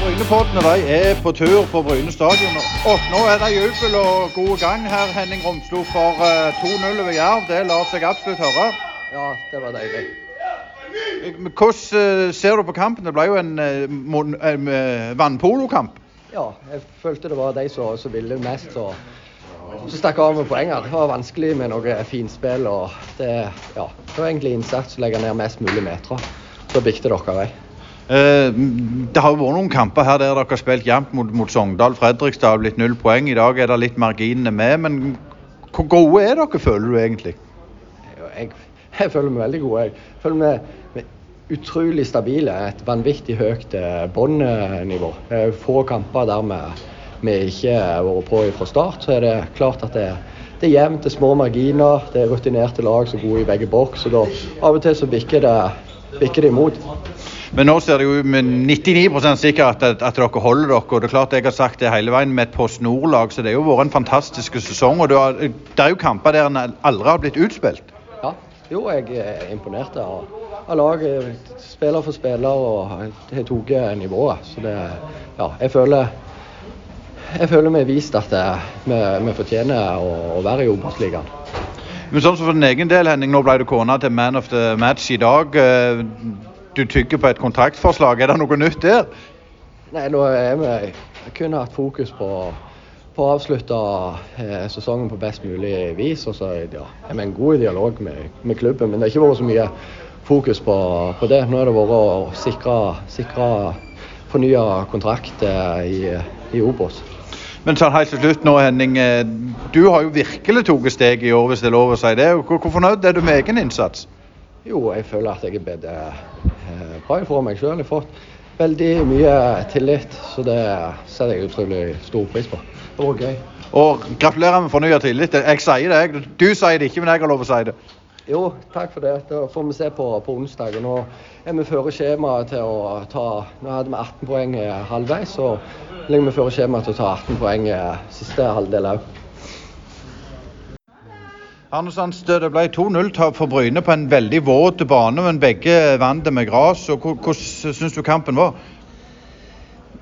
Brynepoddene de er på tur på Bryne stadion. Og nå er det jubel og god gang her, Henning Romslo, for eh, 2-0 over Jerv. Det lar seg absolutt høre. Ja, det var deilig. Hvordan eh, ser du på kampen? Det ble jo en, eh, en eh, vannpolokamp. Ja, jeg følte det var de som, som ville mest, så, så stakk av med poengene. Det var vanskelig med noe finspill, og det, ja, det var egentlig innsats å legge ned mest mulig meter. Så bikte dere vei. Eh, Det har jo vært noen kamper her der dere har spilt jevnt mot, mot Sogndal. Fredrikstad har blitt null poeng. I dag er det litt marginene med. Men hvor gode er dere, føler du egentlig? Jeg, jeg føler meg veldig god. Jeg føler meg, meg utrolig stabile. Et vanvittig høyt eh, båndnivå. Få kamper der vi, vi ikke har vært på fra start, så er det klart at det, det er jevnt, det er små marginer. Det er rutinerte lag som er gode i begge boks. og da Av og til så bikker det, bikker det imot. Men nå ser det jo med 99 sikkert at, at dere holder dere. og det er klart Jeg har sagt det hele veien med et Post Nord-lag, så det har jo vært en fantastisk sesong. og du har, Det er jo kamper der en aldri har blitt utspilt. Ja, jo, jeg er imponert av, av laget. Spiller for spiller og har tatt nivået. Så det Ja, jeg føler jeg føler vi har vist at eh, vi, vi fortjener å, å være i Obos-ligaen. Men sånn som for din egen del, Henning, nå ble du kona til Man of the Match i dag. Du tygger på et kontraktforslag. Er det noe nytt der? Nei, nå er vi jeg kun hatt fokus på, på å avslutte eh, sesongen på best mulig vis. Og så ja, er vi en god dialog med, med klubben, men det har ikke vært så mye fokus på, på det. Nå har det vært å sikre, sikre fornya kontrakt eh, i, i Obos. Men sånn helt til slutt nå, Henning. eh, Du har jo virkelig tatt steg i år, hvis det er lov å si det. Hvor, fornøyd er du med egen innsats? Jo, jeg føler at jeg er bedre bra ifra meg sjøl. Jeg har fått veldig mye tillit, så det setter jeg utrolig stor pris på. Det var gøy. Og gratulerer med fornya tillit. Jeg sier det, jeg. Du sier det ikke, men jeg har lov å si det. Jo, takk for det. Da får vi se på, på onsdag. Nå er vi føre skjemaet til å ta Nå hadde vi 18 poeng eh, halvveis, så ligger vi føre skjemaet til å ta 18 poeng eh, siste halvdel òg. Det ble 2-0-tap for Bryne på en veldig våt bane, men begge vant det med gress. Hvordan syns du kampen var?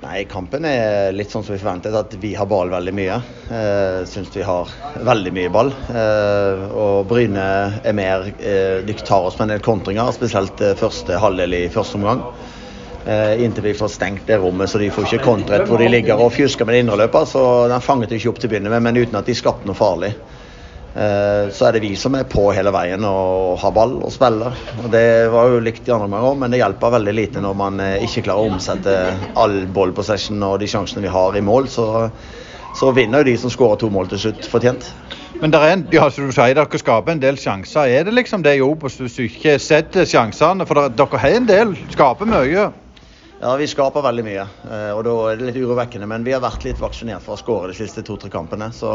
Nei, kampen er litt sånn som vi forventet, at vi har ball veldig mye. Eh, Syns vi har veldig mye ball. Eh, og Bryne er mer eh, De tar oss med en del kontringer, spesielt eh, første halvdel i første omgang. Eh, inntil vi får stengt det rommet, så de får ikke kontret hvor de ligger og fjusker med det indre løpet. Så den fanget de ikke opp til å begynne med, men uten at de skapte noe farlig. Eh, Så er det vi som er på hele veien og har ball og spiller. Og Det var jo likt de andre mange òg, men det hjelper veldig lite når man eh, ikke klarer å omsette all ball possession og de sjansene vi har i mål. Så, så vinner jo de som skårer to mål til slutt, fortjent. Men der er en, ja, som du sier, dere skaper en del sjanser. Er det liksom det i Obos hvis du ikke setter sjansene? For dere, dere har en del, skaper mye. Ja, vi skaper veldig mye, eh, og da er det litt urovekkende. Men vi har vært litt vaksinert for å skåre de siste to-tre kampene. Så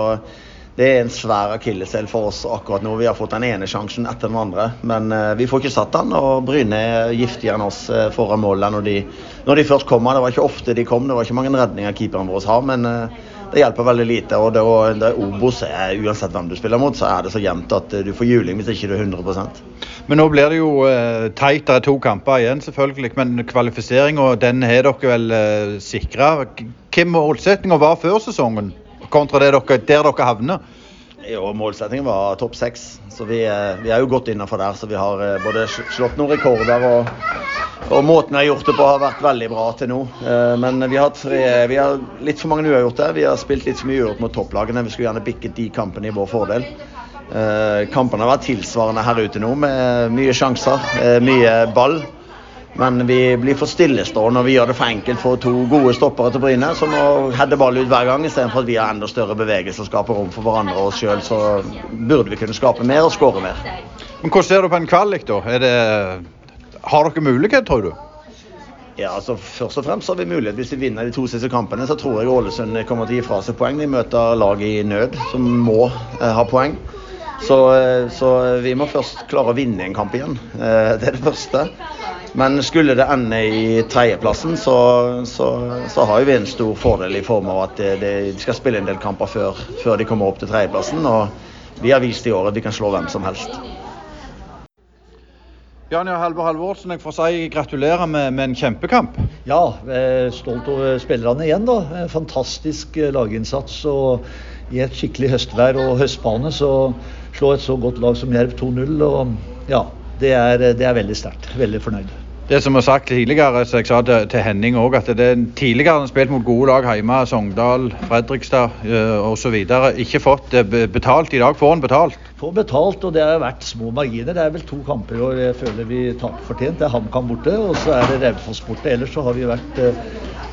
det er en svær akilleshæl for oss akkurat nå. Vi har fått den ene sjansen etter den andre, men eh, vi får ikke satt den. Og Bryne er giftigere enn oss eh, foran målet når de, når de først kommer. Det var ikke ofte de kom, det var ikke mange redninger keeperen vår har, men eh, det hjelper veldig lite. og det, det Obos er Uansett hvem du spiller mot, så er det så jevnt at eh, du får juling hvis ikke du er 100 Men nå blir det jo uh, teit. Det er to kamper igjen, selvfølgelig. Men kvalifiseringa, den har dere vel uh, sikra. Hva målsettinga var før sesongen, kontra det dere, der dere havner? Jo, målsettingen var topp seks, så vi, eh, vi er jo godt innafor der. Så vi har eh, både slått noen rekorder og, og måten vi har gjort det på har vært veldig bra til nå. Eh, Men vi har, tre, vi har litt for mange uavgjorte. Vi har spilt litt for mye uavgjort mot topplagene. Vi skulle gjerne bikket de kampene i vår fordel. Kampene har vært tilsvarende her ute nå, med mye sjanser, mye ball. Men vi blir for stillestående og vi gjør det for enkelt for to gode stoppere til Bryne, som må heade ball ut hver gang, istedenfor at vi har enda større bevegelse og skaper rom for hverandre og oss sjøl. Så burde vi kunne skape mer og skåre mer. Men Hvordan ser du på en kvalik, da? Det, har dere mulighet, tror du? Ja, altså Først og fremst har vi mulighet. Hvis vi vinner de to siste kampene, så tror jeg Ålesund kommer til å gi fra seg poeng. De møter lag i nød som må eh, ha poeng. Så, eh, så vi må først klare å vinne en kamp igjen. Eh, det er det første. Men skulle det ende i tredjeplassen, så, så, så har vi en stor fordel i form av at de skal spille en del kamper før, før de kommer opp til tredjeplassen. Og vi har vist i år at vi kan slå hvem som helst. Janja Halvor Halvorsen, jeg får si gratulerer med, med en kjempekamp. Ja, stolt over spillerne igjen. da. Fantastisk eh, laginnsats. og I et skikkelig høstvær og høstbane så slå et så godt lag som Jerv 2-0. og ja, det er, det er veldig sterkt. Veldig fornøyd. Det som er sagt tidligere, så jeg sa til, til Henning òg, at det er tidligere han spilt mot gode lag hjemme, Sogndal, Fredrikstad uh, osv. Ikke fått betalt. I dag får han betalt. Får betalt, og det har vært små marginer. Det er vel to kamper i år jeg føler vi taper fortjent. Det er HamKam borte, og så er det Raufoss borte. Ellers så har vi vært uh,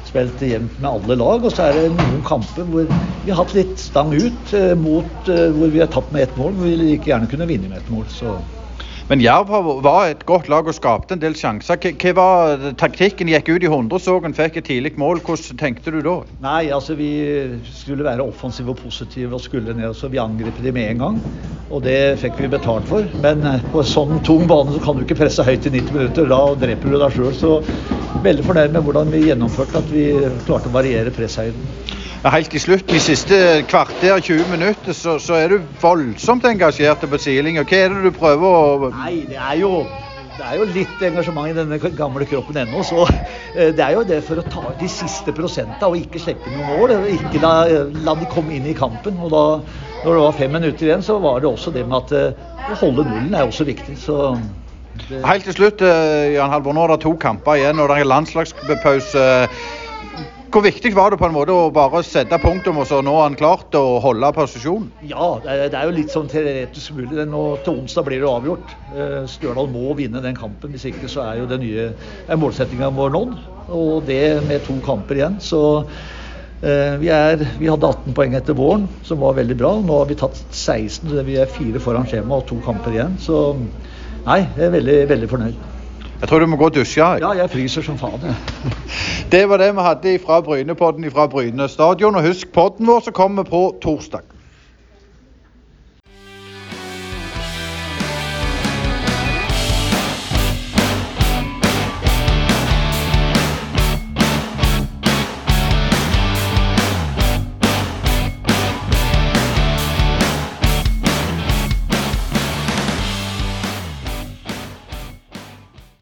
spilt jevnt med alle lag. Og så er det noen kamper hvor vi har hatt litt stang ut, uh, mot hvor vi har tatt med ett mål, hvor vi like gjerne kunne vinne med ett mål. Så men Jerv var et godt lag og skapte en del sjanser. Hva var taktikken? Gikk ut i 100-sågen, fikk et tidlig mål. Hvordan tenkte du da? Nei, altså Vi skulle være offensive og positive og skulle ned. Så vi angrep dem med en gang. Og det fikk vi betalt for. Men eh, på en sånn tung bane så kan du ikke presse høyt i 90 minutter. Da dreper du deg sjøl. Så veldig fornøyd med hvordan vi gjennomførte at vi klarte å variere presshøyden helt til slutt, de siste kvarter, 20 minutter, så, så er du voldsomt engasjert på sidelinja. Hva er det du prøver å Nei, det er jo det er jo litt engasjement i denne gamle kroppen ennå. Så eh, det er jo det for å ta ut de siste prosentene og ikke slippe noen mål. Ikke la, la, de komme inn i kampen. Og da når det var fem minutter igjen, så var det også det med at eh, å holde nullen er også viktig. Så det... Helt til slutt, eh, Jan Halvor, nå er det to kamper igjen og det er landslagspause. Hvor viktig var det på en måte å bare sette punktum, og så nå har han klart å holde posisjonen? Ja, det er jo litt sånn teoretisk mulig. Nå, til onsdag blir det avgjort. Eh, Stjørdal må vinne den kampen. Hvis ikke så er jo den nye målsettinga vår nådd. Og det med to kamper igjen. Så eh, vi, er, vi, hadde 18 poeng etter våren, som var veldig bra. Nå har vi tatt 16, så vi er fire foran skjema og to kamper igjen. Så nei, jeg er veldig, veldig fornøyd. Jeg tror du må gå og dusje. Ja, jeg fryser som faen. det var det vi hadde fra Brynepodden fra Bryne stadion. Og husk podden vår som kommer på torsdag.